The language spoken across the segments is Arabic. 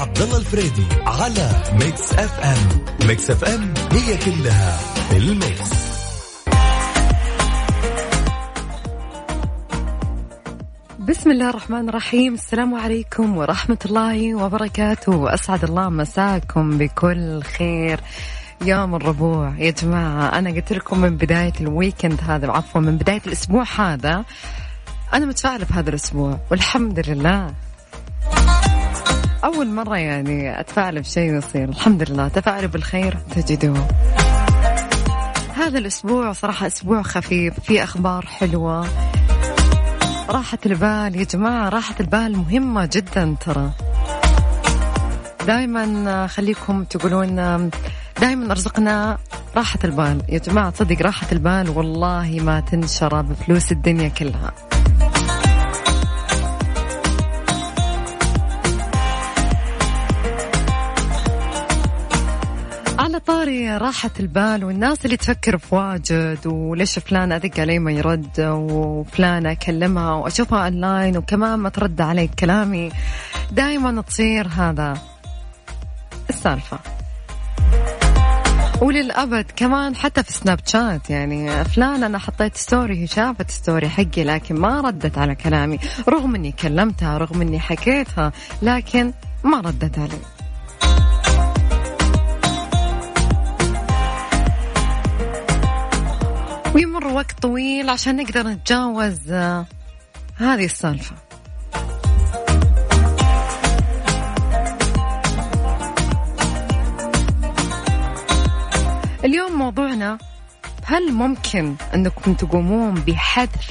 وعبد الله الفريدي على Mix FM. Mix FM هي كلها ال Mix. بسم الله الرحمن الرحيم. السلام عليكم ورحمة الله وبركاته. أسعد الله مساكم بكل خير. يوم الربوع يا جماعة. أنا قلت لكم من بداية ال weekend هذا عفوا من بداية الأسبوع هذا. أنا متفائلة بهذا الأسبوع. والحمد لله. أول مرة يعني أتفائل بشيء يصير. الحمد لله. تفائلوا بالخير تجدوه هذا الأسبوع صراحة أسبوع خفيف. في أخبار حلوة. راحة البال يا جماعة راحة البال مهمة جدا ترى. دائما خليكم تقولون دائما أرزقنا راحة البال. يا جماعة تصدق راحة البال والله ما تنشرى بفلوس الدنيا كلها. طاري راحة البال والناس اللي تفكر في واجد وليش فلان أدق عليه ما يرد وفلان أكلمها وأشوفها أونلاين وكمان ما ترد علي كلامي. دائما تصير هذا السالفة. وللأبد كمان حتى في Snapchat يعني فلان أنا حطيت story هي شافت story حقي لكن ما ردت على كلامي رغم أني كلمتها رغم أني حكيتها لكن ما ردت علي. ويمر وقت طويل عشان نقدر نتجاوز آه، هذه السالفة. اليوم موضوعنا هل ممكن أنكم تقومون بحذف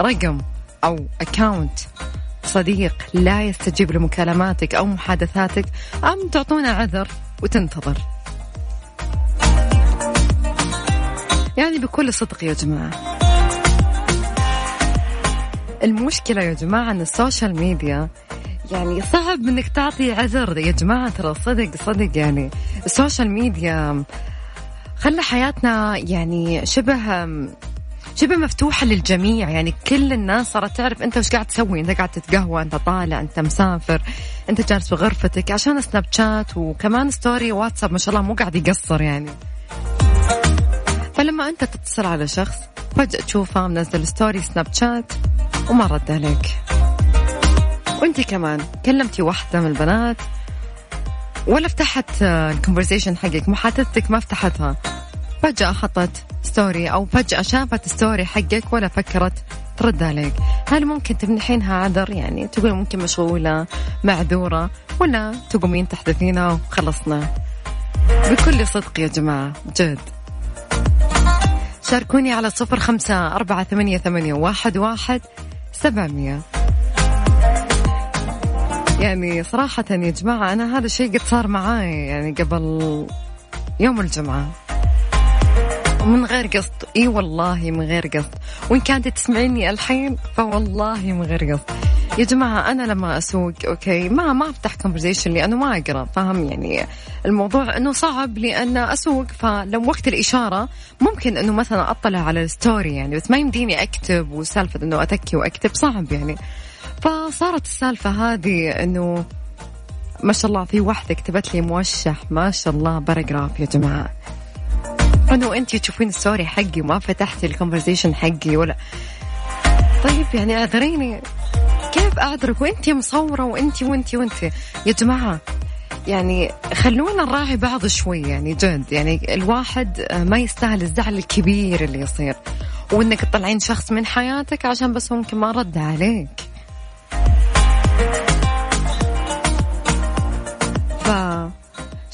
رقم أو account صديق لا يستجيب لمكالماتك أو محادثاتك أم تعطونا عذر وتنتظر؟ يعني بكل صدق يا جماعة. المشكلة يا جماعة أن ال social media يعني صعب إنك تعطي عذر. يا جماعة ترى صدق صدق يعني. ال social media خلى حياتنا يعني شبه شبه مفتوحة للجميع. يعني كل الناس صارت تعرف أنت وش قاعد تسوي. أنت قاعد تتقهوى أنت طالع أنت مسافر أنت جالس في غرفتك عشان Snapchat وكمان story WhatsApp. ما شاء الله مو قاعد يقصر يعني. فلما أنت تتصل على شخص فجأة تشوفه منزل story Snapchat وما رد عليك. وأنت كمان كلمتي واحدة من البنات ولا فتحت ال conversation حقك محادثتك ما فتحتها. فجأة حطت story أو فجأة شافت story حقك ولا فكرت ترد عليك. هل ممكن تمنحينها عذر يعني تقول ممكن مشغولة معذورة ولا تقومين تحدثينها وخلصنا. بكل صدق يا جماعة جد. شاركوني على صفر خمسة أربعة ثمانية, ثمانية واحد, واحد سبعمية. يعني صراحة يا جماعة أنا هذا الشيء قد صار معاي يعني قبل يوم الجمعة. من غير قصد. إي والله من غير قصد. وإن كانت تسمعيني الحين فوالله من غير قصد. يا جماعة أنا لما أسوق أوكي ما ما أفتح conversation لأنه ما أقرأ فاهم؟ يعني الموضوع أنه صعب لأن أسوق فلو وقت الإشارة ممكن أنه مثلا أطلع على ال story يعني بس ما يمديني أكتب وسالفة أنه أتكي وأكتب صعب يعني. فصارت السالفة هذه أنه ما شاء الله في واحدة كتبت لي موشح ما شاء الله paragraph يا جماعة. انه انت تشوفين ال story حقي وما فتحتي ال conversation حقي ولا؟ طيب يعني اعذريني. كيف اعذرك؟ وانت مصورة وانت وانت وانت. يا جماعة يعني خلونا نراعي بعض شوي يعني جد. يعني الواحد ما يستاهل الزعل الكبير اللي يصير. وانك تطلعين شخص من حياتك عشان بس ممكن ما رد عليك.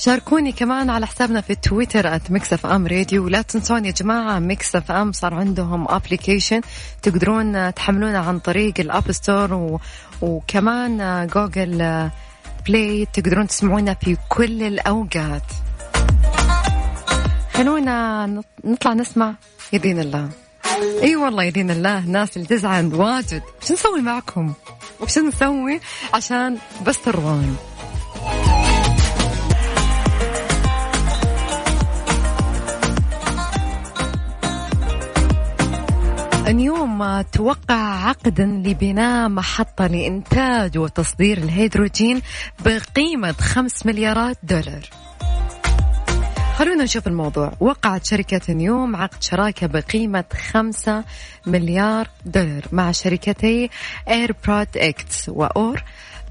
شاركوني كمان على حسابنا في تويتر at FM radio ولا تنسون يا جماعة Mix FM صار عندهم application تقدرون تحملونه عن طريق ال App Store و... وكمان Google Play تقدرون تسمعونا في كل الأوقات. خلونا نطلع نسمع يدين الله. إي أيوة والله يدين الله ناس اللي تزعل واجد. شو نسوي معكم؟ وش نسوي عشان بس ترضون اليوم توقع عقدا لبناء محطة لإنتاج وتصدير الهيدروجين بقيمة 5 مليارات دولار. خلونا نشوف الموضوع. وقعت شركة نيوم عقد شراكة بقيمة 5 مليار دولار مع شركتي Air Products و ACWA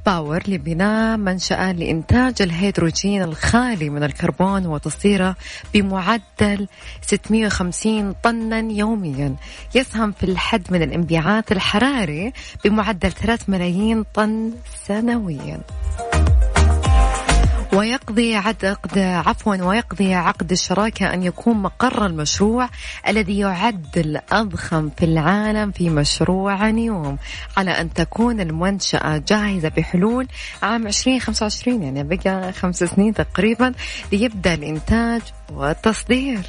Power لبناء منشأة لإنتاج الهيدروجين الخالي من الكربون وتصديره بمعدل 650 طنا يوميا. يسهم في الحد من الانبعاث الحراري بمعدل 3 ملايين طن سنويا. ويقضي عقد عفوا ويقضي عقد الشراكة أن يكون مقر المشروع الذي يعد الأضخم في العالم في مشروع نيوم. على أن تكون المنشأة جاهزة بحلول عام 2025 يعني بقى خمس سنين تقريبا ليبدأ الإنتاج والتصدير.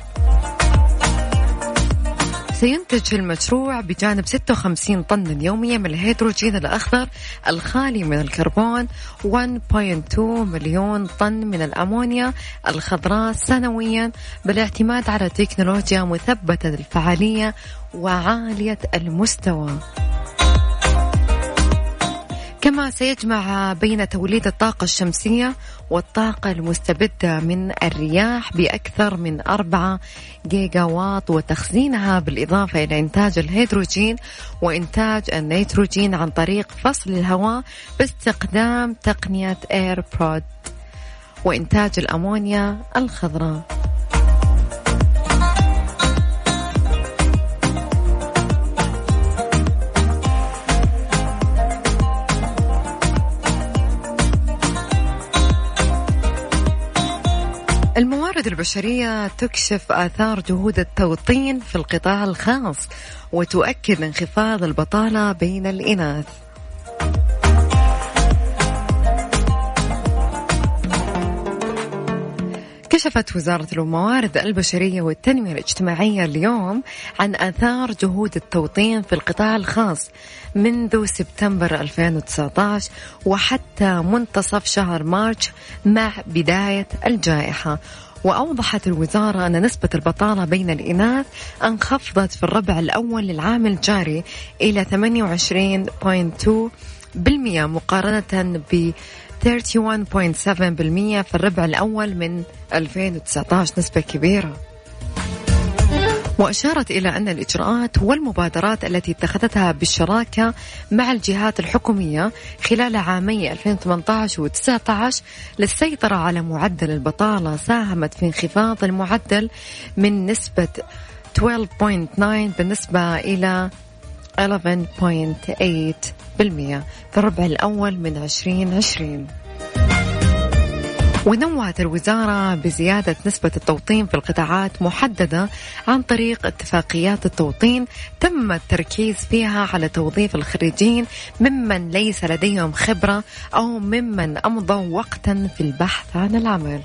سينتج المشروع بجانب 56 طن يوميا من الهيدروجين الأخضر الخالي من الكربون 1.2 مليون طن من الأمونيا الخضراء سنويا بالاعتماد على تكنولوجيا مثبتة الفعالية وعالية المستوى. كما سيجمع بين توليد الطاقة الشمسية والطاقة المستمدة من الرياح بأكثر من أربعة جيجا واط وتخزينها بالإضافة إلى إنتاج الهيدروجين وإنتاج النيتروجين عن طريق فصل الهواء باستخدام تقنية إير برود وإنتاج الأمونيا الخضراء. الموارد البشرية تكشف آثار جهود التوطين في القطاع الخاص وتؤكد انخفاض البطالة بين الإناث. كشفت وزارة الموارد البشرية والتنمية الاجتماعية اليوم عن آثار جهود التوطين في القطاع الخاص منذ سبتمبر 2019 وحتى منتصف شهر مارش مع بداية الجائحة وأوضحت الوزارة أن نسبة البطالة بين الإناث انخفضت في الربع الأول للعام الجاري إلى 28.2 بالمئة مقارنة ب 31.7% في الربع الأول من 2019 نسبة كبيرة. وأشارت إلى أن الإجراءات والمبادرات التي اتخذتها بالشراكة مع الجهات الحكومية خلال عامي 2018 و 19 للسيطرة على معدل البطالة ساهمت في انخفاض المعدل من نسبة 12.9 بالنسبة إلى 11.8 بالمئة في الربع الأول من 2020 ونوهت الوزارة بزيادة نسبة التوطين في القطاعات محددة عن طريق اتفاقيات التوطين تم التركيز فيها على توظيف الخريجين ممن ليس لديهم خبرة أو ممن أمضوا وقتا في البحث عن العمل.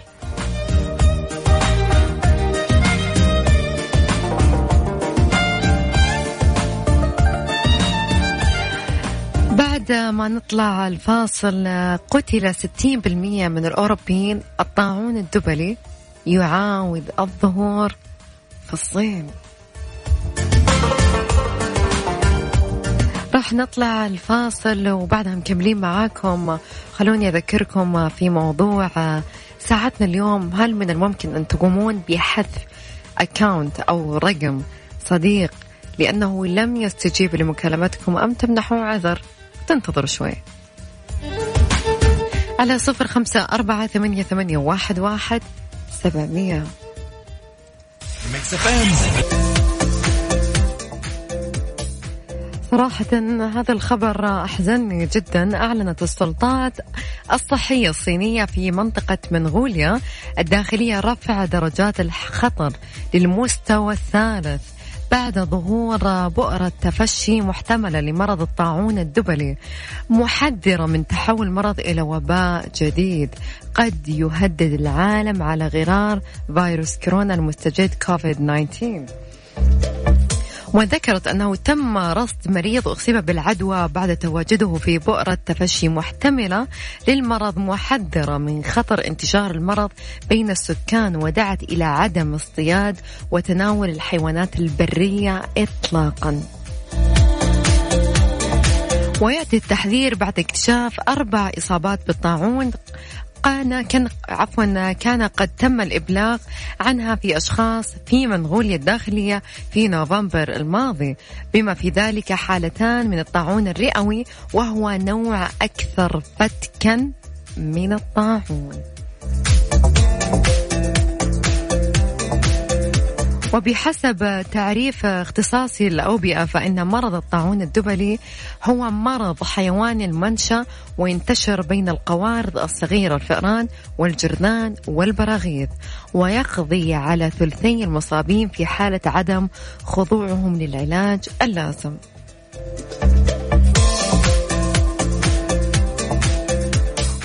نطلع الفاصل قتل 60% من الأوروبيين الطاعون الدبلي يعاود الظهور في الصين. راح نطلع الفاصل وبعدها مكملين معاكم. خلوني أذكركم في موضوع ساعتنا اليوم. هل من الممكن أن تقومون بحذف أكاونت أو رقم صديق لأنه لم يستجيب لمكالمتكم أم تمنحوا عذر؟ تنتظر شوي. على صفر خمسة أربعة ثمانية, ثمانية واحد, واحد سبعمية. صراحة هذا الخبر أحزنني جدا. أعلنت السلطات الصحية الصينية في منطقة منغوليا الداخلية رفع درجات الخطر للمستوى الثالث. بعد ظهور بؤرة تفشي محتملة لمرض الطاعون الدبلي محذرة من تحول المرض إلى وباء جديد. قد يهدد العالم على غرار فيروس كورونا المستجد كوفيد 19 وذكرت أنه تم رصد مريض أصيب بالعدوى بعد تواجده في بؤرة تفشي محتملة للمرض محذرة من خطر انتشار المرض بين السكان ودعت إلى عدم اصطياد وتناول الحيوانات البرية إطلاقاً. ويأتي التحذير بعد اكتشاف أربع إصابات بالطاعون كان كان عفوا كان قد تم الإبلاغ عنها في أشخاص في منغوليا الداخلية في نوفمبر الماضي. بما في ذلك حالتان من الطاعون الرئوي وهو نوع أكثر فتكا من الطاعون. وبحسب تعريف اختصاصي الأوبئة فإن مرض الطاعون الدبلي هو مرض حيواني المنشأ وينتشر بين القوارض الصغيرة الفئران والجرذان والبراغيث ويقضي على ثلثي المصابين في حالة عدم خضوعهم للعلاج اللازم.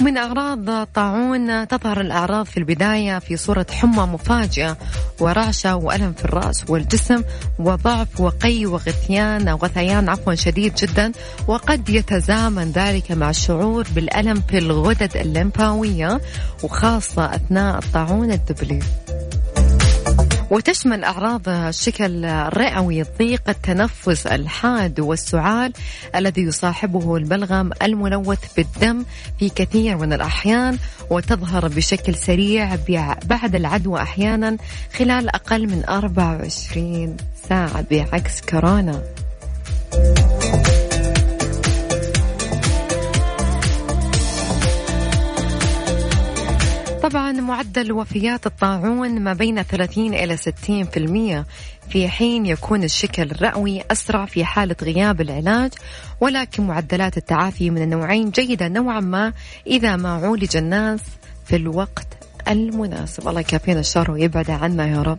من أعراض طاعون تظهر الأعراض في البداية في صورة حمى مفاجئة ورعشة وألم في الرأس والجسم وضعف وقي وغثيان غثيان عفوا شديد جدا وقد يتزامن ذلك مع الشعور بالألم في الغدد الليمفاوية وخاصة أثناء الطاعون الدبلي. وتشمل أعراض الشكل الرئوي ضيق التنفس الحاد والسعال الذي يصاحبه البلغم الملوث بالدم في كثير من الأحيان وتظهر بشكل سريع بعد العدوى أحيانا خلال أقل من 24 ساعة بعكس كورونا. طبعا معدل وفيات الطاعون ما بين 30 إلى 60% في حين يكون الشكل الرئوي أسرع في حالة غياب العلاج ولكن معدلات التعافي من النوعين جيدة نوعا ما إذا ما عولج الناس في الوقت المناسب. الله يكافينا الشر ويبعد عنا يا رب.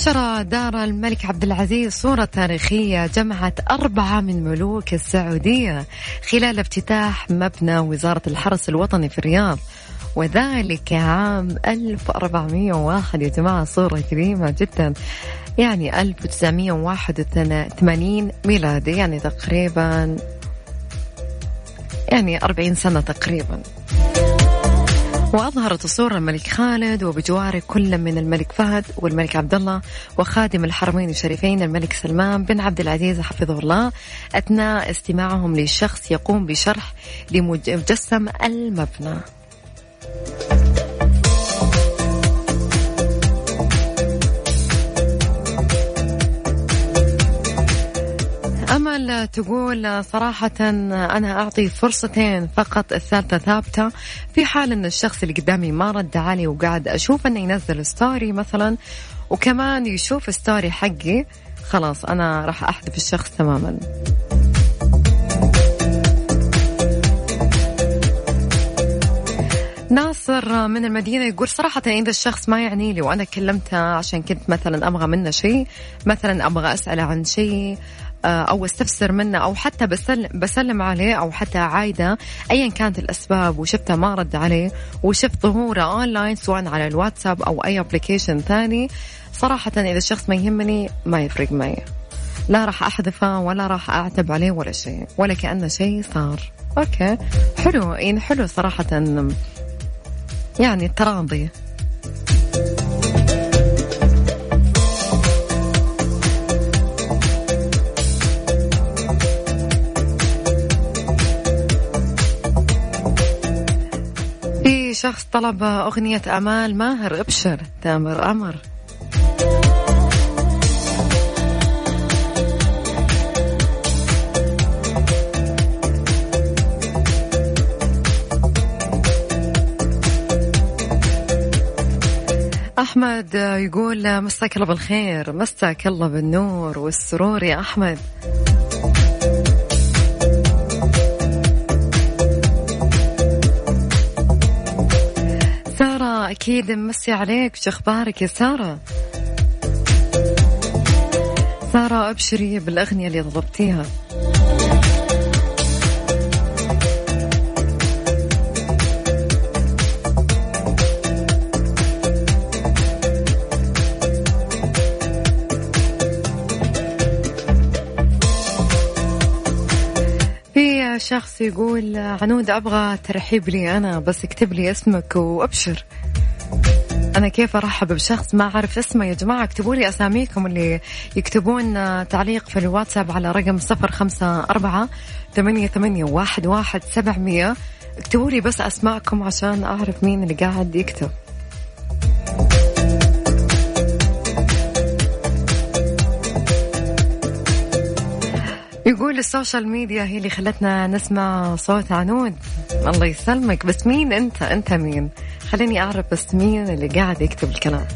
نشر دار الملك عبد العزيز صورة تاريخية جمعت أربعة من ملوك السعودية خلال افتتاح مبنى وزارة الحرس الوطني في الرياض. وذلك عام 1401 يا جماعة صورة كريمة جدا. يعني 1981 ميلادي يعني تقريبا يعني 40 سنة تقريبا. وأظهرت الصورة الملك خالد وبجواره كل من الملك فهد والملك عبد الله وخادم الحرمين الشريفين الملك سلمان بن عبد العزيز حفظه الله أثناء استماعهم لشخص يقوم بشرح لمجسم المبنى. أمل تقول صراحة أنا أعطي فرصتين فقط. الثالثة ثابتة. في حال أن الشخص اللي قدامي ما رد علي وقاعد أشوف أنه ينزل story مثلا وكمان يشوف story حقي خلاص أنا راح أحذف الشخص تماما. ناصر من المدينة يقول صراحة إذا الشخص ما يعني لي وأنا كلمته عشان كنت مثلا أبغى منه شيء مثلا أبغى أسأله عن شيء أو استفسر منه أو حتى بسلم, بسلم عليه أو حتى عايده ايا كانت الأسباب وشفته ما رد عليه وشفت ظهوره اونلاين سواء على الواتساب أو أي application ثاني. صراحة إذا الشخص ما يهمني ما يفرق معي. لا راح أحذفه ولا راح أعتب عليه ولا شيء ولا كأنه شيء صار. أوكي. حلو. يعني حلو صراحة. يعني التراضي شخص طلب أغنية أمال ماهر أبشر تامر أمر. أحمد يقول مساك الله بالخير مساك الله بالنور والسرور يا أحمد. أكيد مسي عليك شو أخبارك يا سارة؟ سارة أبشري بالأغنية اللي طلبتيها شخص يقول عنود أبغى ترحيب لي أنا بس اكتب لي اسمك وأبشر. أنا كيف أرحب بشخص ما أعرف اسمه يا جماعة؟ اكتبوا لي أساميكم اللي يكتبون تعليق في الواتساب على رقم صفر خمسة أربعة ثمانية, ثمانية واحد, واحد سبعمية. اكتبوا لي بس أسماءكم عشان أعرف مين اللي قاعد يكتب. يقول ال social media هي اللي خلتنا نسمع صوت عنود. الله يسلمك. بس مين أنت؟ أنت مين؟ خليني أعرف بس مين اللي قاعد يكتب الكلام.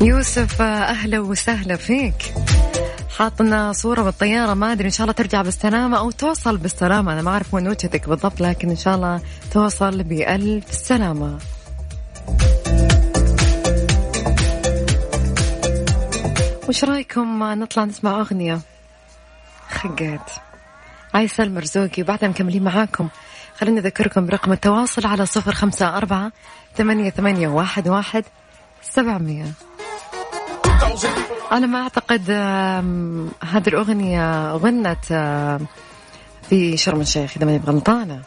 يوسف أهلا وسهلا فيك. حاطنا صورة بالطيارة. ما أدري إن شاء الله ترجع بالسلامة أو توصل بالسلامة. أنا ما أعرف وين وجهتك بالضبط لكن إن شاء الله توصل بألف سلامة. وش رأيكم نطلع نسمع أغنية؟ خقيت عايسة المرزوقي وبعدها مكملين معاكم. خليني أذكركم برقم التواصل على صفر خمسة أربعة ثمانية, ثمانية واحد, واحد سبعمية. أنا ما أعتقد هذه الأغنية غنت في شرم الشيخ إذا ماني غلطانة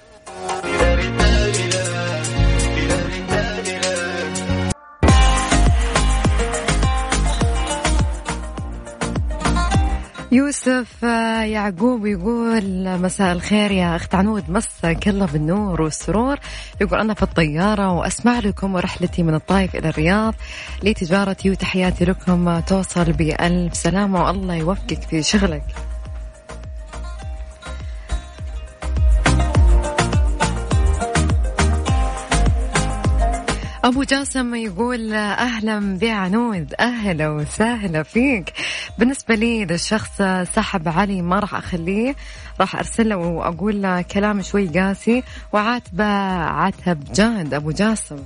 يوسف آه، يعقوب يقول مساء الخير يا أخت عنود. مساك الله بالنور والسرور. يقول أنا في الطيارة وأسمع لكم ورحلتي من الطايف إلى الرياض لتجارتي وتحياتي لكم. توصل بألف سلامة والله يوفقك في شغلك. أبو جاسم يقول أهلا بعنود أهلا وسهلا فيك. بالنسبة لي إذا الشخص سحب علي ما راح أخليه راح أرسل له وأقول له كلام شوي قاسي وعاتبه عتب جاد أبو جاسم.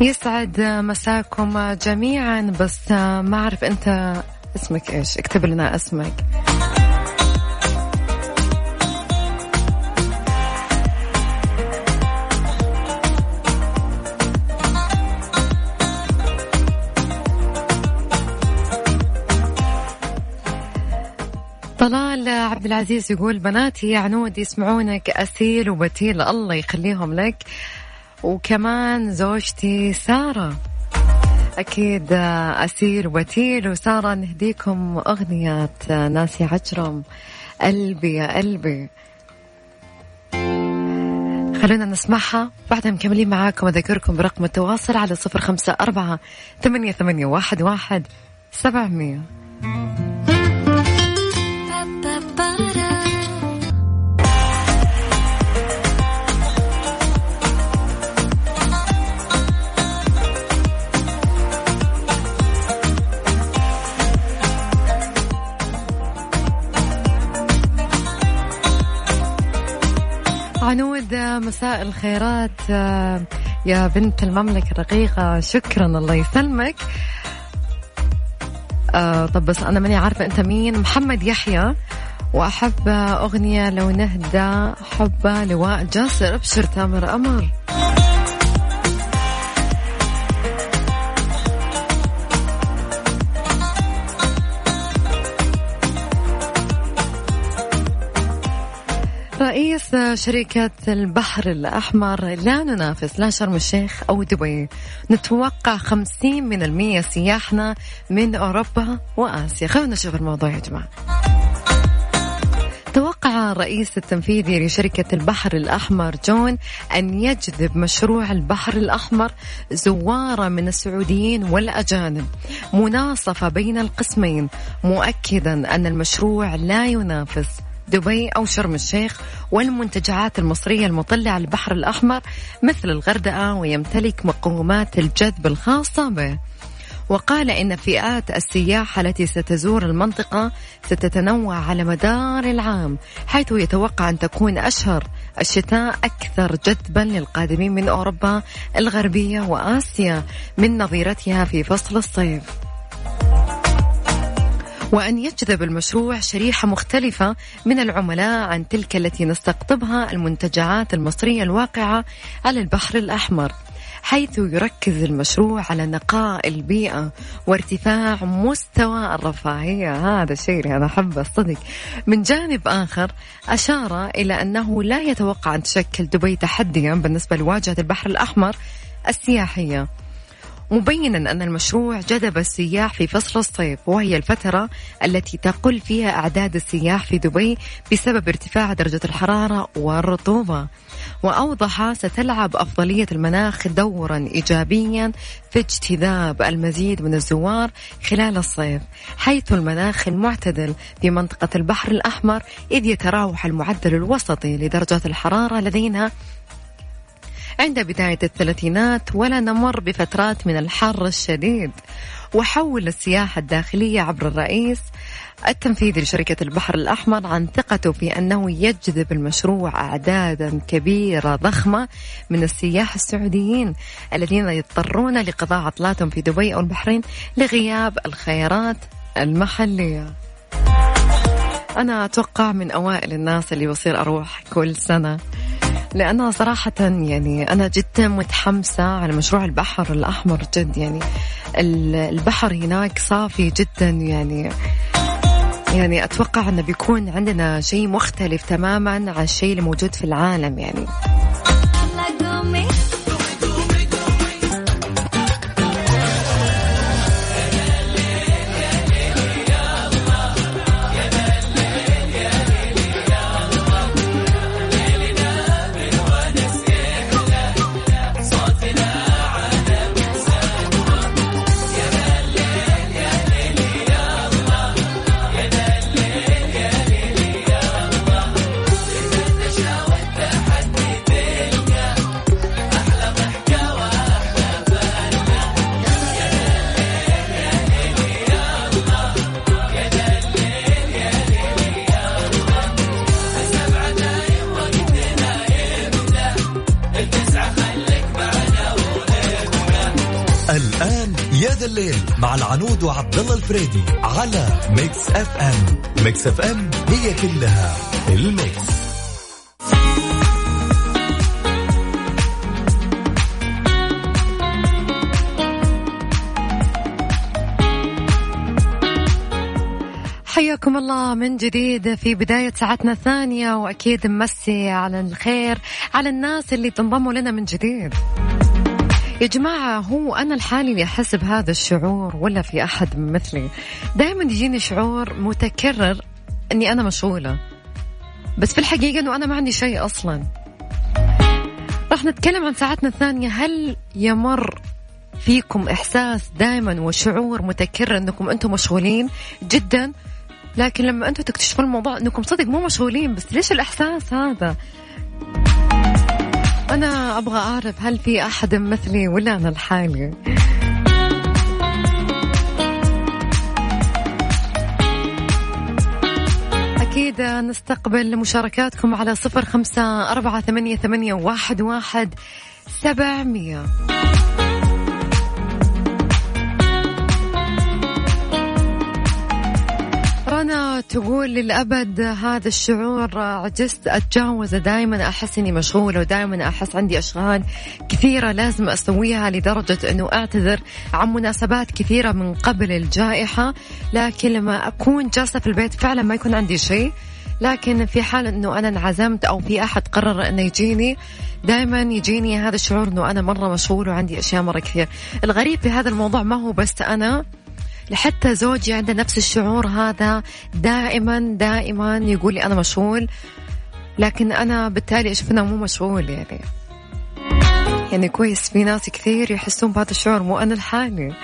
يسعد مساكم جميعا بس ما أعرف أنت اسمك إيش؟ اكتب لنا اسمك. طلال عبد العزيز يقول بناتي يا عنود يسمعونك أسيل وبتيل الله يخليهم لك. وكمان زوجتي سارة. أكيد أسير وتيل وسارة نهديكم أغنية ناسي عجرم. قلبي يا قلبي. خلونا نسمعها بعدها مكملين معاكم. أذكركم برقم التواصل على صفر خمسة أربعة ثمانية, ثمانية واحد, واحد سبعمية. عنود مساء الخيرات آه، يا بنت المملكة الرقيقة. شكرا الله يسلمك. آه طب بس أنا ماني عارفة أنت مين. محمد يحيى. وأحب أغنية لو نهدى حبة لواء جاسر أبشر تامر أمر رئيس شركة البحر الأحمر لا ننافس لا شرم الشيخ أو دبي. نتوقع خمسين من المية سياحنا من أوروبا وآسيا. خلونا نشوف الموضوع يا جماعة. توقع الرئيس التنفيذي لشركة البحر الأحمر جون أن يجذب مشروع البحر الأحمر زوارا من السعوديين والأجانب. مناصفة بين القسمين مؤكدا أن المشروع لا ينافس. دبي أو شرم الشيخ والمنتجعات المصرية المطلة على البحر الأحمر مثل الغردقة ويمتلك مقومات الجذب الخاصة به. وقال إن فئات السياحة التي ستزور المنطقة ستتنوع على مدار العام حيث يتوقع أن تكون أشهر الشتاء أكثر جذبا للقادمين من أوروبا الغربية وآسيا من نظيرتها في فصل الصيف. وأن يجذب المشروع شريحة مختلفة من العملاء عن تلك التي نستقطبها المنتجعات المصرية الواقعة على البحر الأحمر حيث يركز المشروع على نقاء البيئة وارتفاع مستوى الرفاهية. هذا الشيء أنا أحبه الصدق من جانب آخر أشار إلى أنه لا يتوقع أن تشكل دبي تحديا بالنسبة لواجهة البحر الأحمر السياحية. مبينا أن المشروع جذب السياح في فصل الصيف وهي الفترة التي تقل فيها أعداد السياح في دبي بسبب ارتفاع درجة الحرارة والرطوبة. وأوضح ستلعب أفضلية المناخ دورا إيجابيا في اجتذاب المزيد من الزوار خلال الصيف حيث المناخ المعتدل في منطقة البحر الأحمر إذ يتراوح المعدل الوسطي لدرجات الحرارة لدينا عند بداية الثلاثينات ولا نمر بفترات من الحر الشديد. وحول السياحة الداخلية عبر الرئيس التنفيذي لشركة البحر الأحمر عن ثقته في أنه يجذب المشروع أعدادا كبيرة ضخمة من السياح السعوديين الذين يضطرون لقضاء عطلاتهم في دبي أو البحرين لغياب الخيارات المحلية. أنا أتوقع من أوائل الناس اللي بصير أروح كل سنة. لأنها صراحة يعني أنا جدا متحمسة على مشروع البحر الأحمر جد. يعني البحر هناك صافي جدا. يعني يعني أتوقع أنه بيكون عندنا شيء مختلف تماما عن الشيء اللي موجود في العالم. يعني الفريدي على Mix FM Mix FM هي كلها ال mix. حياكم الله من جديد في بداية ساعتنا الثانية وأكيد نمسي على الخير على الناس اللي تنضموا لنا من جديد. يا جماعة هو أنا الحالي اللي أحس بهذا الشعور ولا في أحد مثلي؟ دائما يجيني شعور متكرر أني أنا مشغولة. بس في الحقيقة أنه أنا ما عندي شيء أصلا. راح نتكلم عن ساعتنا الثانية. هل يمر فيكم إحساس دائما وشعور متكرر أنكم أنتم مشغولين؟ جدا. لكن لما أنتم تكتشفون الموضوع أنكم صدق مو مشغولين بس ليش الإحساس هذا؟ أنا أبغى أعرف هل في أحد مثلي ولا أنا لحالي أكيد نستقبل مشاركاتكم على صفر خمسة أربعة ثمانية, ثمانية واحد, واحد سبعمية. رنا تقول للأبد هذا الشعور عجزت أتجاوزه دائما أحس إني مشغولة ودائما أحس عندي أشغال كثيرة لازم أسويها لدرجة أنه أعتذر عن مناسبات كثيرة من قبل الجائحة. لكن لما أكون جالسة في البيت فعلا ما يكون عندي شيء. لكن في حال أنه أنا انعزمت أو في أحد قرر انه يجيني دائما يجيني هذا الشعور أنه أنا مرة مشغول وعندي أشياء مرة كثير الغريب في هذا الموضوع ما هو بس أنا لحتى زوجي عنده نفس الشعور هذا دائما دائما يقول لي أنا مشغول. لكن أنا بالتالي أشوف أنه مو مشغول يعني. يعني كويس في ناس كثير يحسون بهذا الشعور مو أنا لحالي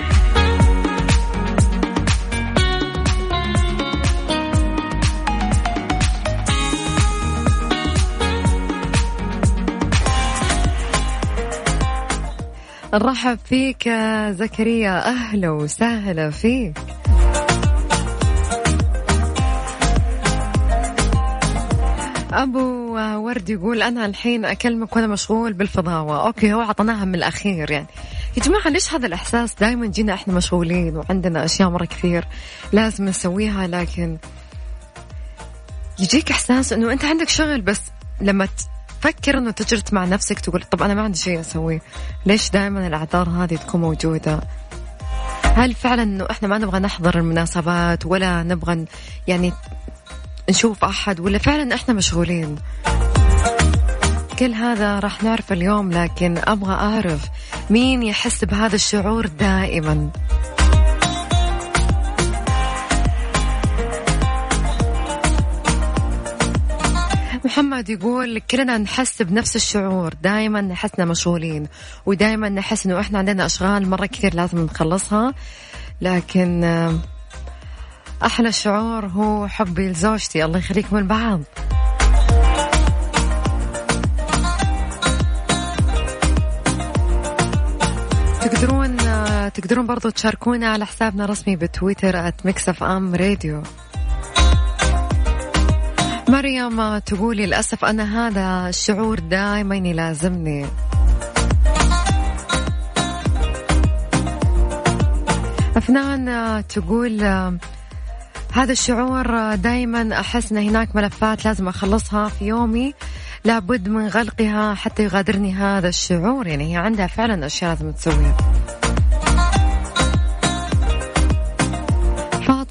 نرحب فيك زكريا. أهلا وسهلا فيك. أبو ورد يقول أنا الحين أكلمك وأنا مشغول بالفضاوة. أوكي هو عطناها من الأخير يعني. يا جماعة ليش هذا الإحساس؟ دائما جينا إحنا مشغولين وعندنا أشياء مرة كثير لازم نسويها لكن يجيك إحساس إنه أنت عندك شغل بس لما تفكر إنه تجرت مع نفسك تقول طب أنا ما عندي شيء أسويه. ليش دائما الأعذار هذه تكون موجودة؟ هل فعلا إنه إحنا ما نبغى نحضر المناسبات ولا نبغى يعني نشوف أحد ولا فعلا إحنا مشغولين؟ كل هذا راح نعرف اليوم لكن أبغى أعرف مين يحس بهذا الشعور دائما؟ محمد يقول كلنا نحس بنفس الشعور دائما نحسنا مشغولين ودائما نحس إنه إحنا عندنا أشغال مرة كثير لازم نخلصها. لكن آه، أحلى شعور هو حبي لزوجتي الله يخليكم لبعض. تقدرون تقدرون برضو تشاركونا على حسابنا الرسمي بتويتر @Mix FM radio مريم تقولي للأسف أنا هذا الشعور دائما يلازمني. أفنان تقول هذا الشعور دائما أحس أن هناك ملفات لازم أخلصها في يومي. لابد من غلقها حتى يغادرني هذا الشعور. يعني هي عندها فعلا أشياء لازم تسويها.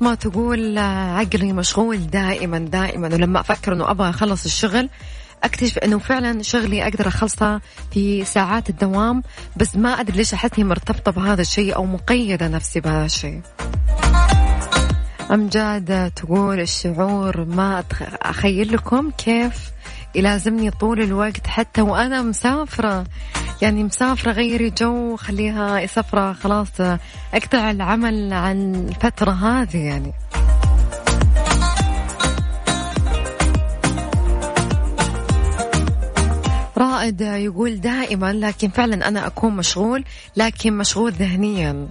فاطمة تقول عقلي مشغول دائما دائما. ولما أفكر أنه أبغى أخلص الشغل أكتشف إنه فعلا شغلي أقدر أخلصه في ساعات الدوام بس ما أدري ليش احسني مرتبطة بهذا الشيء أو مقيدة نفسي بهذا الشيء. أمجاد تقول الشعور ما أخيل لكم كيف يلازمني طول الوقت حتى وأنا مسافرة. يعني مسافرة غيري جو خليها سفرة خلاص أقطع العمل عن الفترة هذه يعني. رائد يقول دائما لكن فعلا أنا أكون مشغول لكن مشغول ذهنيا.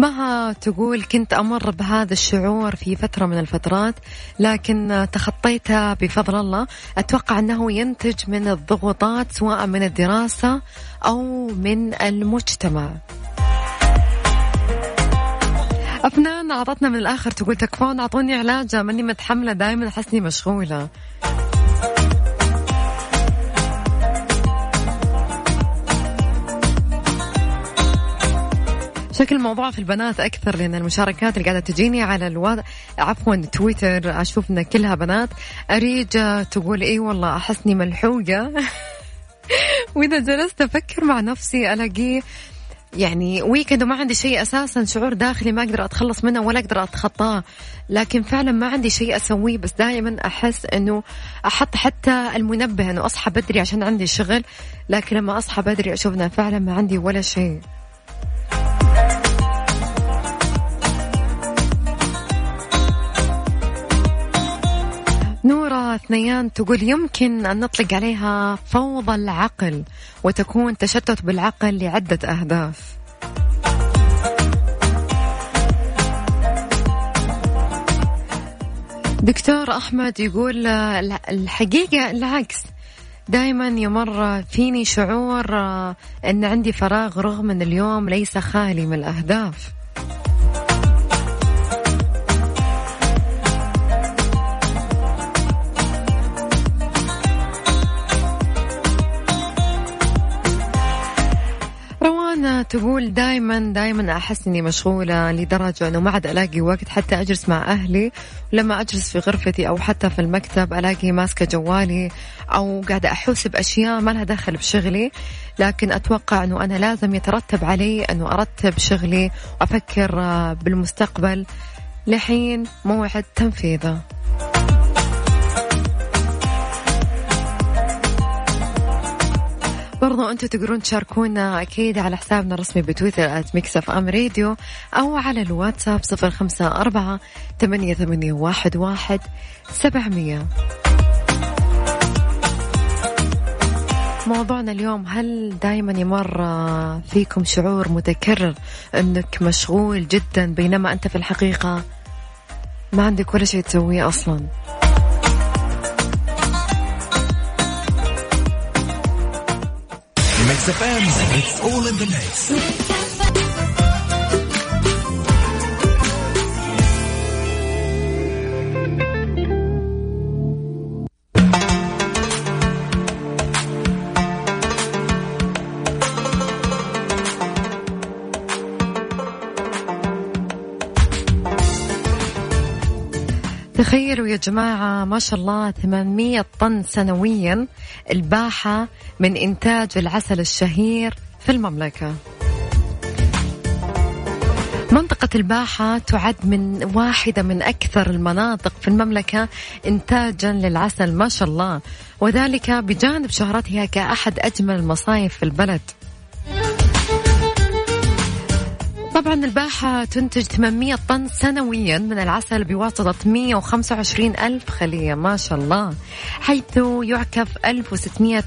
مها تقول كنت أمر بهذا الشعور في فترة من الفترات لكن تخطيتها بفضل الله. أتوقع أنه ينتج من الضغوطات سواء من الدراسة أو من المجتمع. أفنان أعطتنا من الآخر تقول تكفون أعطوني علاجة ماني متحملة دائما أحسني مشغولة. شكل الموضوع في البنات أكثر لأن المشاركات اللي قاعدة تجيني على الوضع عفوا تويتر أشوف إن كلها بنات. اريج تقول إي والله أحسني ملحوقة. وإذا جلست أفكر مع نفسي الاقيه يعني ويكند وما عندي شيء أساسا شعور داخلي ما أقدر أتخلص منه ولا أقدر أتخطاه. لكن فعلا ما عندي شيء أسويه بس دائما أحس إنه أحط حتى المنبه إنه أصحى بدري عشان عندي شغل. لكن لما أصحى بدري أشوف إنه فعلا ما عندي ولا شيء. نورة اثنيان تقول يمكن أن نطلق عليها فوضى العقل وتكون تشتت بالعقل لعدة أهداف. دكتور أحمد يقول الحقيقة العكس. دائما يمر فيني شعور أن عندي فراغ رغم أن اليوم ليس خالي من الأهداف. تقول دائما دائما أحس إني مشغولة لدرجة إنه ما عاد ألاقي وقت حتى أجلس مع أهلي. ولما أجلس في غرفتي أو حتى في المكتب ألاقي ماسكة جوالي أو قاعدة أحوس بأشياء ما لها دخل بشغلي لكن أتوقع إنه أنا لازم يترتب علي إنه أرتب شغلي وأفكر بالمستقبل. لحين موعد تنفيذه. برضو أنتم تقدرون تشاركونا أكيد على حسابنا الرسمي بتويتر @ميكسف أم راديو أو على الواتساب صفر خمسة أربعة ثمانية, ثمانية واحد, واحد سبعمية. موضوعنا اليوم هل دائما يمر فيكم شعور متكرر أنك مشغول جدا بينما أنت في الحقيقة ما عندك ولا شيء تسويه أصلاً؟ Mix FM, it's all in the mix. تخيلوا يا جماعة ما شاء الله 800 طن سنويا الباحة من إنتاج العسل الشهير في المملكة. منطقة الباحة تعد من واحدة من أكثر المناطق في المملكة إنتاجا للعسل ما شاء الله. وذلك بجانب شهرتها كأحد أجمل المصايف في البلد. طبعا الباحة تنتج 800 طن سنويا من العسل بواسطة 125 ألف خلية ما شاء الله. حيث يعكف 1600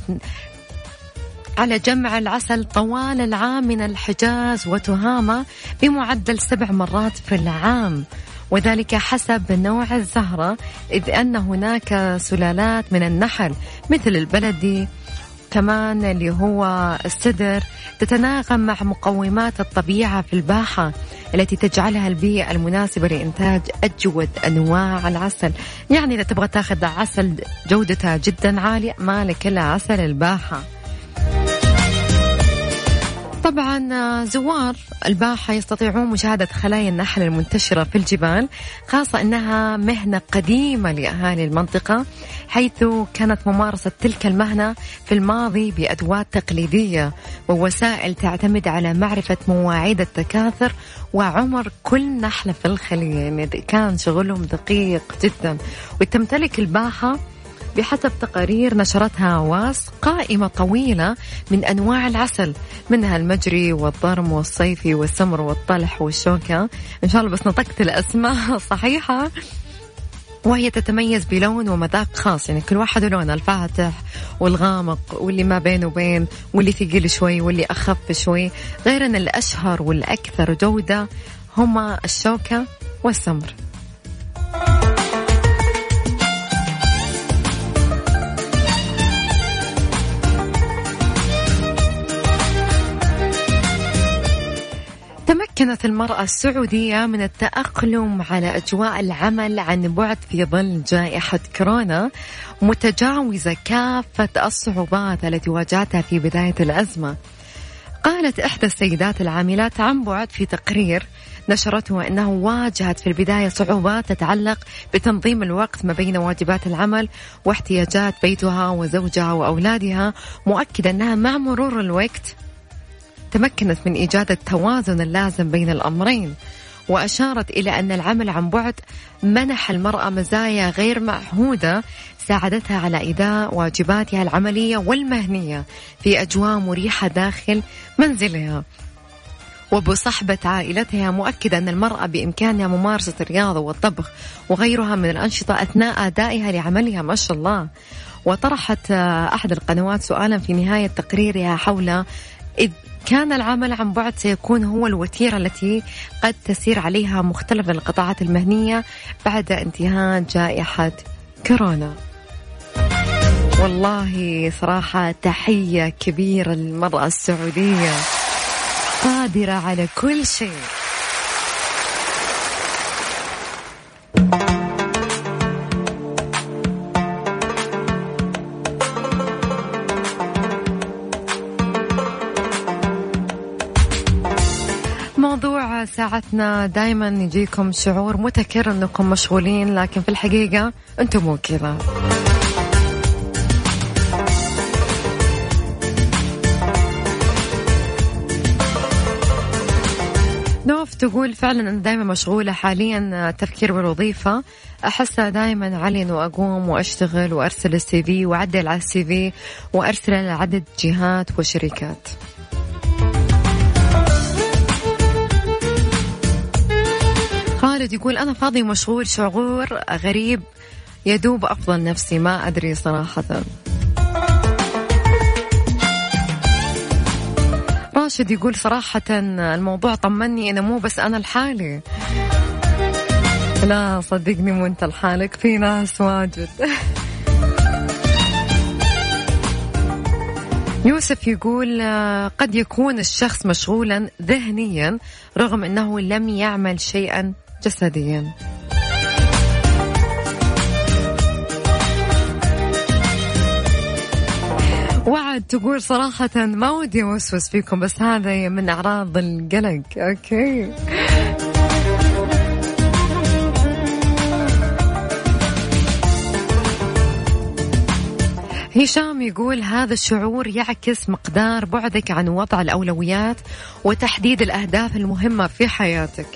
على جمع العسل طوال العام من الحجاز وتهامة بمعدل سبع مرات في العام. وذلك حسب نوع الزهرة إذ أن هناك سلالات من النحل مثل البلدي كمان اللي هو السدر تتناغم مع مقومات الطبيعة في الباحة التي تجعلها البيئة المناسبة لإنتاج أجود أنواع العسل. يعني إذا تبغى تاخذ عسل جودته جدا عالية مالك إلا عسل الباحة. طبعا زوار الباحة يستطيعون مشاهدة خلايا النحل المنتشرة في الجبال خاصة أنها مهنة قديمة لأهالي المنطقة حيث كانت ممارسة تلك المهنة في الماضي بأدوات تقليدية ووسائل تعتمد على معرفة مواعيد التكاثر وعمر كل نحلة في الخلية. يعني كان شغلهم دقيق جدا. وتمتلك الباحة بحسب تقارير نشرتها واس قائمة طويلة من أنواع العسل منها المجري والضرم والصيفي والسمر والطلح والشوكة. إن شاء الله بس نطقت الأسماء صحيحة. وهي تتميز بلون ومذاق خاص يعني كل واحد لون الفاتح والغامق واللي ما بين وبين واللي ثقيل شوي واللي أخف شوي. غير أن الأشهر والأكثر جودة هما الشوكة والسمر. تمكنت المرأة السعودية من التأقلم على أجواء العمل عن بعد في ظل جائحة كورونا متجاوزة كافة الصعوبات التي واجهتها في بداية الأزمة. قالت إحدى السيدات العاملات عن بعد في تقرير نشرته أنه واجهت في البداية صعوبات تتعلق بتنظيم الوقت ما بين واجبات العمل واحتياجات بيتها وزوجها وأولادها مؤكدة أنها مع مرور الوقت تمكنت من إيجاد التوازن اللازم بين الأمرين وأشارت إلى أن العمل عن بعد منح المرأة مزايا غير معهودة ساعدتها على إداء واجباتها العملية والمهنية في أجواء مريحة داخل منزلها. وبصحبة عائلتها مؤكدة أن المرأة بإمكانها ممارسة الرياضة والطبخ وغيرها من الأنشطة أثناء أدائها لعملها ما شاء الله. وطرحت أحد القنوات سؤالا في نهاية تقريرها حول كان العمل عن بعد سيكون هو الوتيرة التي قد تسير عليها مختلف القطاعات المهنية بعد انتهاء جائحة كورونا. والله صراحة تحية كبيرة للمرأة السعودية قادرة على كل شيء. ساعتنا دائما يجيكم شعور متكرر أنكم مشغولين لكن في الحقيقة أنتم مو كذا نوف تقول فعلا أنا دائما مشغولة حاليا تفكير بالوظيفة. أحس دائما علي أنه أقوم وأشتغل وأرسل السي في وأعدل على السي في وأرسل لعدد جهات وشركات. خالد يقول أنا فاضي ومشغول شعور غريب يدوب أفضل نفسي ما أدري صراحة. راشد يقول صراحة الموضوع طمني أنا مو بس أنا لحالي. لا صدقني مو أنت لحالك في ناس واجد. يوسف يقول قد يكون الشخص مشغولا ذهنيا رغم أنه لم يعمل شيئا جسديا. وعد تقول صراحة ما ودي أوسوس فيكم بس هذا من أعراض القلق. أوكي. هشام يقول هذا الشعور يعكس مقدار بعدك عن وضع الأولويات وتحديد الأهداف المهمة في حياتك.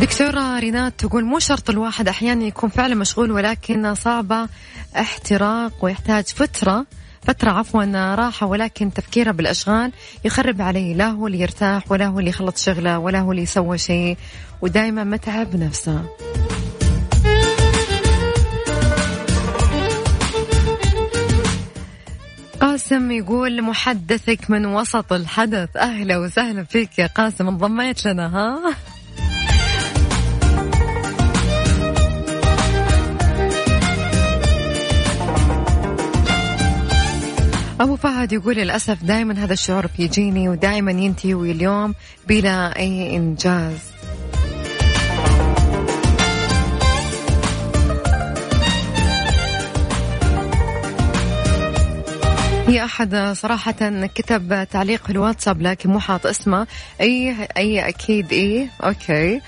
دكتورة رينات تقول مو شرط الواحد أحيانا يكون فعلا مشغول ولكن صعبة احتراق ويحتاج فترة فترة عفوا راحة ولكن تفكيره بالأشغال يخرب عليه لا هو اللي يرتاح ولا هو اللي يخلص شغله ولا هو اللي يسوى شيء ودائما متعب نفسه. قاسم يقول محدثك من وسط الحدث أهلا وسهلا فيك يا قاسم انضميت لنا ها؟ أبو فهد يقول للأسف دائما هذا الشعور بيجيني ودائما ينتهي اليوم بلا أي إنجاز. هي أحد صراحة كتب تعليق في الواتساب لكن مو حاط اسمه. أي أي أكيد إيه. أوكي.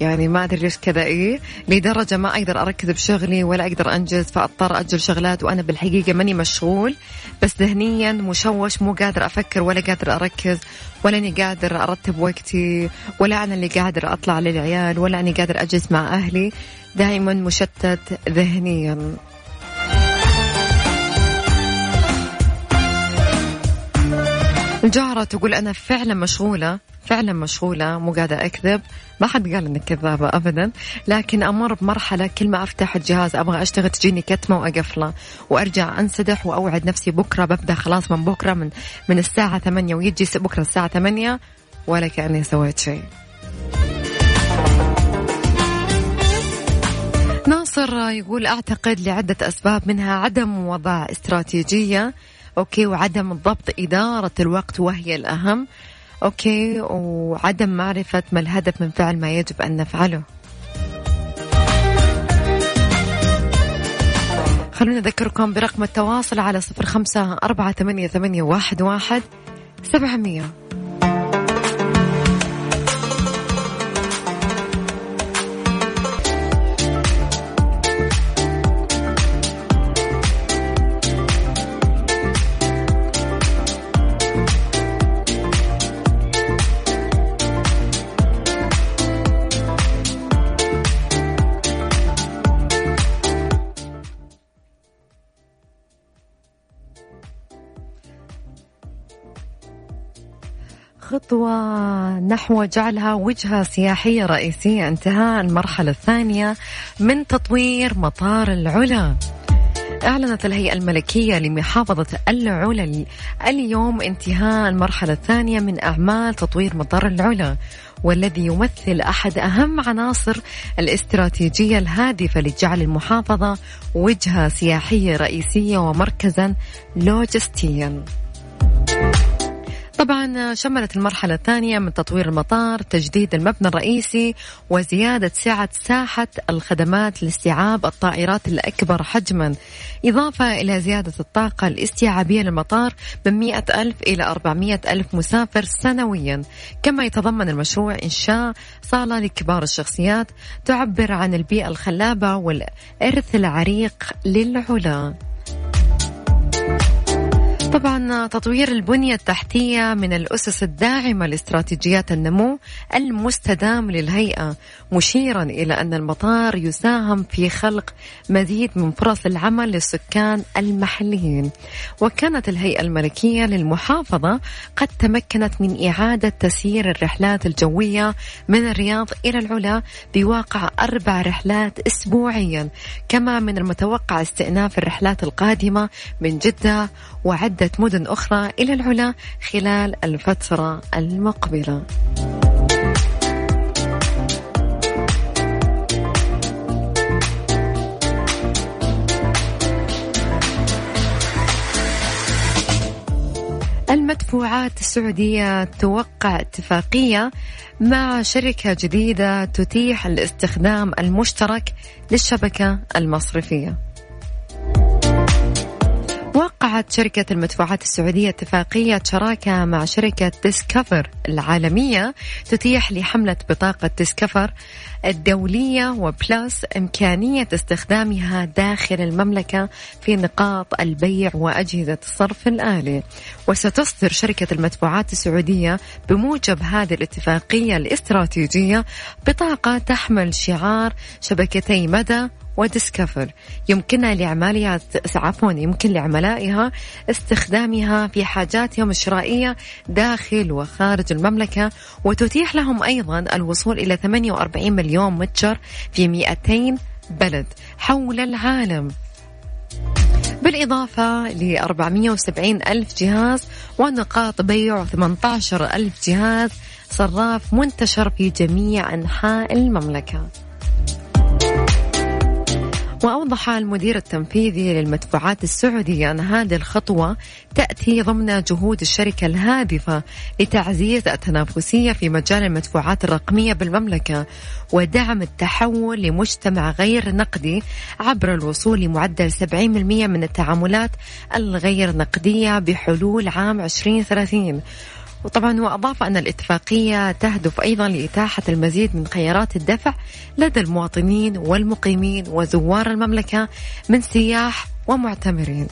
يعني ما أدري ليش كذا. إيه لدرجة ما أقدر أركز بشغلي ولا أقدر أنجز فأضطر أجل شغلات وأنا بالحقيقة ماني مشغول. بس ذهنيا مشوش مو قادر أفكر ولا قادر أركز ولا أني قادر أرتب وقتي ولا أنا اللي قادر أطلع للعيال ولا أني قادر أجلس مع أهلي. دائما مشتت ذهنيا. الجارة تقول أنا فعلا مشغولة فعلا مشغولة مو قاعدة أكذب. ما حد قال إنك كذابة أبدا. لكن أمر بمرحلة كل ما أفتح الجهاز أبغى أشتغل تجيني كتمة وأقفله وأرجع أنسدح وأوعد نفسي بكرة ببدأ خلاص من بكرة من من الساعة ثمانية ويجي بكرة الساعة ثمانية ولا كأني سويت شيء. ناصر يقول أعتقد لعدة أسباب منها عدم وضع استراتيجية. أوكي وعدم ضبط إدارة الوقت وهي الأهم. أوكي وعدم معرفة ما الهدف من فعل ما يجب أن نفعله. خلونا نذكركم برقم التواصل على صفر خمسة أربعة ثمانية, ثمانية واحد, واحد سبعمية. خطوة نحو جعلها وجهة سياحية رئيسية انتهاء المرحلة الثانية من تطوير مطار العلا أعلنت الهيئة الملكية لمحافظة العلا اليوم انتهاء المرحلة الثانية من أعمال تطوير مطار العلا والذي يمثل أحد أهم عناصر الاستراتيجية الهادفة لجعل المحافظة وجهة سياحية رئيسية ومركزا لوجستيا. طبعا شملت المرحلة الثانية من تطوير المطار تجديد المبنى الرئيسي وزيادة سعة ساحة الخدمات لاستيعاب الطائرات الأكبر حجما. إضافة إلى زيادة الطاقة الاستيعابية للمطار من 100 ألف إلى 400 ألف مسافر سنويا. كما يتضمن المشروع إنشاء صالة لكبار الشخصيات تعبر عن البيئة الخلابة والإرث العريق للعلا. طبعا تطوير البنية التحتية من الأسس الداعمة لاستراتيجيات النمو المستدام للهيئة مشيرا إلى أن المطار يساهم في خلق مزيد من فرص العمل للسكان المحليين. وكانت الهيئة الملكية للمحافظة قد تمكنت من إعادة تسيير الرحلات الجوية من الرياض إلى العلا بواقع أربع رحلات أسبوعيا كما من المتوقع استئناف الرحلات القادمة من جدة عدة مدن أخرى إلى العلا خلال الفترة المقبلة. المدفوعات السعودية توقع اتفاقية مع شركة جديدة تتيح الاستخدام المشترك للشبكة المصرفية. وقعت شركة المدفوعات السعودية اتفاقية شراكة مع شركة ديسكفر العالمية تتيح لحملة بطاقة ديسكفر الدولية وبلس إمكانية استخدامها داخل المملكة في نقاط البيع وأجهزة الصرف الآلي. وستصدر شركة المدفوعات السعودية بموجب هذه الاتفاقية الاستراتيجية بطاقة تحمل شعار شبكتي مدى وديسكفر. يمكنها لعمالها عفوا يمكن لعملائها استخدامها في حاجاتهم الشرائية داخل وخارج المملكة وتتيح لهم أيضا الوصول إلى 48 مليون متجر في 200 بلد حول العالم. بالإضافة ل 470 ألف جهاز ونقاط بيع 18 ألف جهاز صراف منتشر في جميع أنحاء المملكة. وأوضح المدير التنفيذي للمدفوعات السعودية أن هذه الخطوة تأتي ضمن جهود الشركة الهادفة لتعزيز التنافسية في مجال المدفوعات الرقمية بالمملكة ودعم التحول لمجتمع غير نقدي عبر الوصول لمعدل 70% من التعاملات الغير نقدية بحلول عام 2030 وطبعا هو أضاف أن الاتفاقية تهدف أيضا لإتاحة المزيد من خيارات الدفع لدى المواطنين والمقيمين وزوار المملكة من سياح ومعتمرين.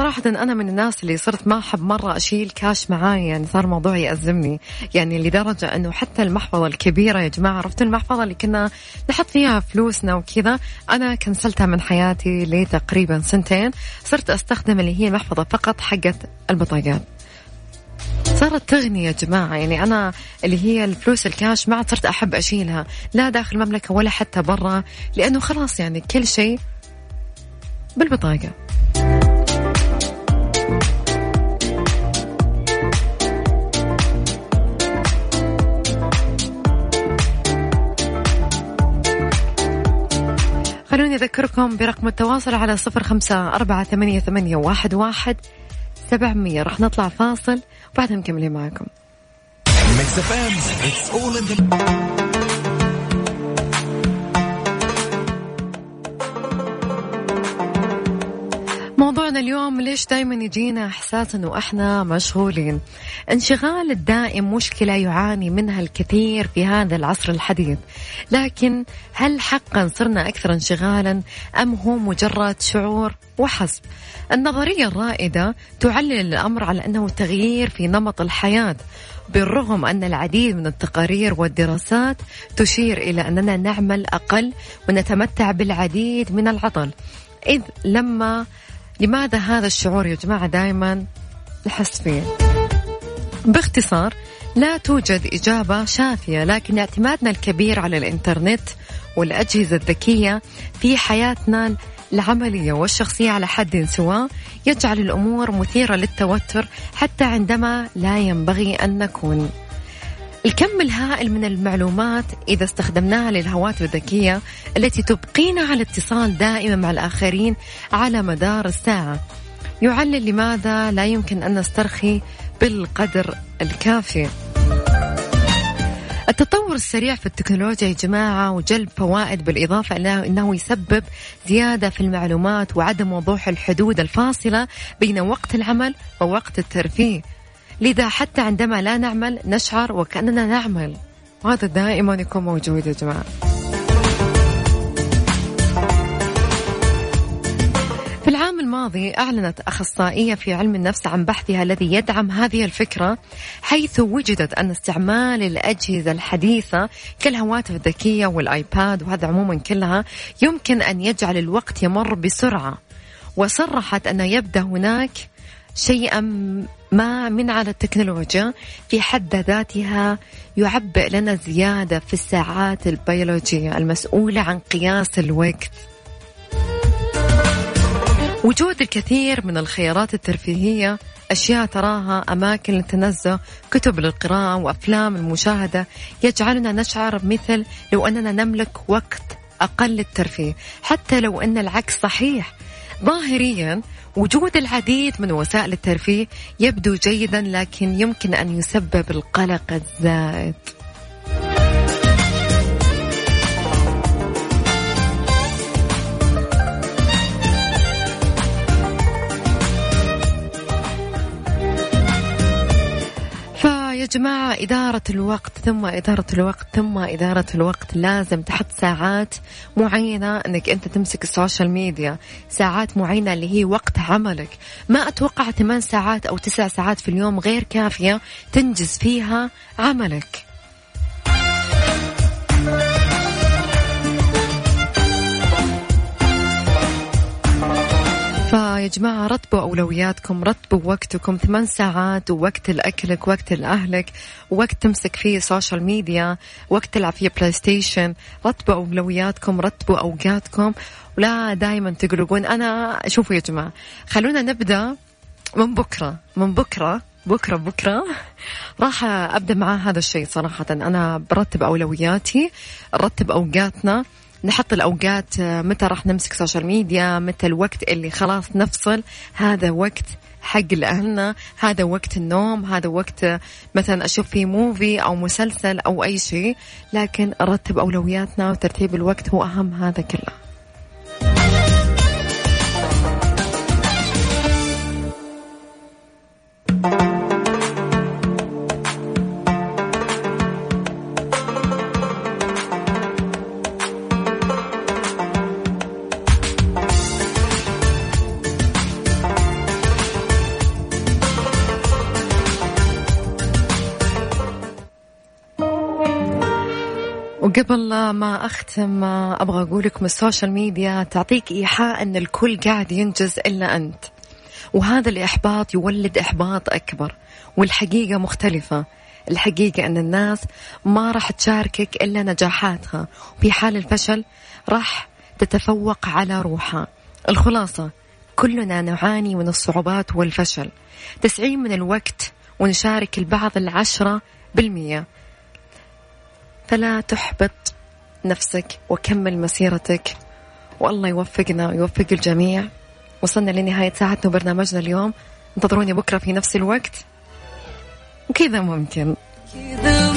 صراحة أنا من الناس اللي صرت ما أحب مرة أشيل كاش معاي يعني صار موضوع يأزمني. يعني لدرجة أنه حتى المحفظة الكبيرة يا جماعة عرفتوا المحفظة اللي كنا نحط فيها فلوسنا وكذا؟ أنا كنسلتها من حياتي لتقريبا سنتين. صرت أستخدم اللي هي المحفظة فقط حقت البطاقات. صارت تغني يا جماعة. يعني أنا اللي هي الفلوس الكاش ما صرت أحب أشيلها. لا داخل المملكة ولا حتى برا لأنه خلاص يعني كل شيء بالبطاقة. خلوني أذكركم برقم التواصل على صفر خمسة أربعة ثمانية, ثمانية واحد, واحد سبعمية. راح نطلع فاصل وبعدها مكملين معكم. موضوعنا اليوم ليش دائما يجينا احساس انه إحنا مشغولين؟ انشغال الدائم مشكلة يعاني منها الكثير في هذا العصر الحديث. لكن هل حقا صرنا أكثر انشغالا أم هو مجرد شعور وحسب؟ النظرية الرائدة تعلل الأمر على أنه تغيير في نمط الحياة بالرغم أن العديد من التقارير والدراسات تشير إلى أننا نعمل أقل ونتمتع بالعديد من العطل. إذ لما لماذا هذا الشعور يا جماعة دائما نحس فيه؟ باختصار لا توجد إجابة شافية لكن اعتمادنا الكبير على الإنترنت والأجهزة الذكية في حياتنا العملية والشخصية على حد سواء يجعل الأمور مثيرة للتوتر حتى عندما لا ينبغي أن نكون. الكم الهائل من المعلومات إذا استخدمناها للهواتف الذكية التي تبقينا على اتصال دائما مع الآخرين على مدار الساعة. يعلل لماذا لا يمكن أن نسترخي بالقدر الكافي. التطور السريع في التكنولوجيا يا جماعة وجلب فوائد بالإضافة إلى أنه يسبب زيادة في المعلومات وعدم وضوح الحدود الفاصلة بين وقت العمل ووقت الترفيه. لذا حتى عندما لا نعمل نشعر وكأننا نعمل. وهذا دائما يكون موجود يا جماعة. في العام الماضي أعلنت أخصائية في علم النفس عن بحثها الذي يدعم هذه الفكرة حيث وجدت أن استعمال الأجهزة الحديثة كالهواتف الذكية والآيباد وهذا عموما كلها يمكن أن يجعل الوقت يمر بسرعة. وصرحت أن يبدأ هناك شيئا ما من على التكنولوجيا في حد ذاتها يعبئ لنا زيادة في الساعات البيولوجية المسؤولة عن قياس الوقت. وجود الكثير من الخيارات الترفيهية أشياء تراها أماكن للتنزه كتب للقراءة وأفلام المشاهدة يجعلنا نشعر مثل لو أننا نملك وقت أقل للترفيه. حتى لو أن العكس صحيح ظاهريا وجود العديد من وسائل الترفيه يبدو جيدا لكن يمكن أن يسبب القلق الزائد. يا جماعة إدارة الوقت ثم إدارة الوقت ثم إدارة الوقت لازم تحط ساعات معينة أنك أنت تمسك ال social media. ساعات معينة اللي هي وقت عملك. ما أتوقع ثمان ساعات أو تسع ساعات في اليوم غير كافية تنجز فيها عملك. فيا جماعة رتبوا أولوياتكم رتبوا وقتكم. ثمان ساعات ووقت لأكلك وقت لأهلك وقت تمسك فيه social media وقت تلعب فيه PlayStation رتبوا أولوياتكم رتبوا أوقاتكم. ولا دايما تقلقون. أنا شوفوا يا جماعة خلونا نبدأ من بكرة. من بكرة بكرة بكرة. راح أبدأ مع هذا الشيء صراحة. أنا برتب أولوياتي رتب أوقاتنا. نحط الأوقات آه، متى راح نمسك social media متى الوقت اللي خلاص نفصل. هذا وقت حق لأهلنا هذا وقت النوم هذا وقت آه، مثلا أشوف فيه موفي أو مسلسل أو أي شيء. لكن أرتب أولوياتنا وترتيب الوقت هو أهم هذا كله. وقبل ما أختم أبغى أقول لكم ال social media تعطيك إيحاء أن الكل قاعد ينجز إلا أنت. وهذا الإحباط يولد إحباط أكبر والحقيقة مختلفة. الحقيقة أن الناس ما راح تشاركك إلا نجاحاتها وفي حال الفشل راح تتقوقع على روحها. الخلاصة كلنا نعاني من الصعوبات والفشل. تسعين من الوقت ونشارك البعض العشرة بالمية فلا تحبط نفسك وكمل مسيرتك. والله يوفقنا ويوفق الجميع. وصلنا لنهاية ساعتنا وبرنامجنا اليوم. انتظروني بكرة في نفس الوقت. وكذا ممكن. كذا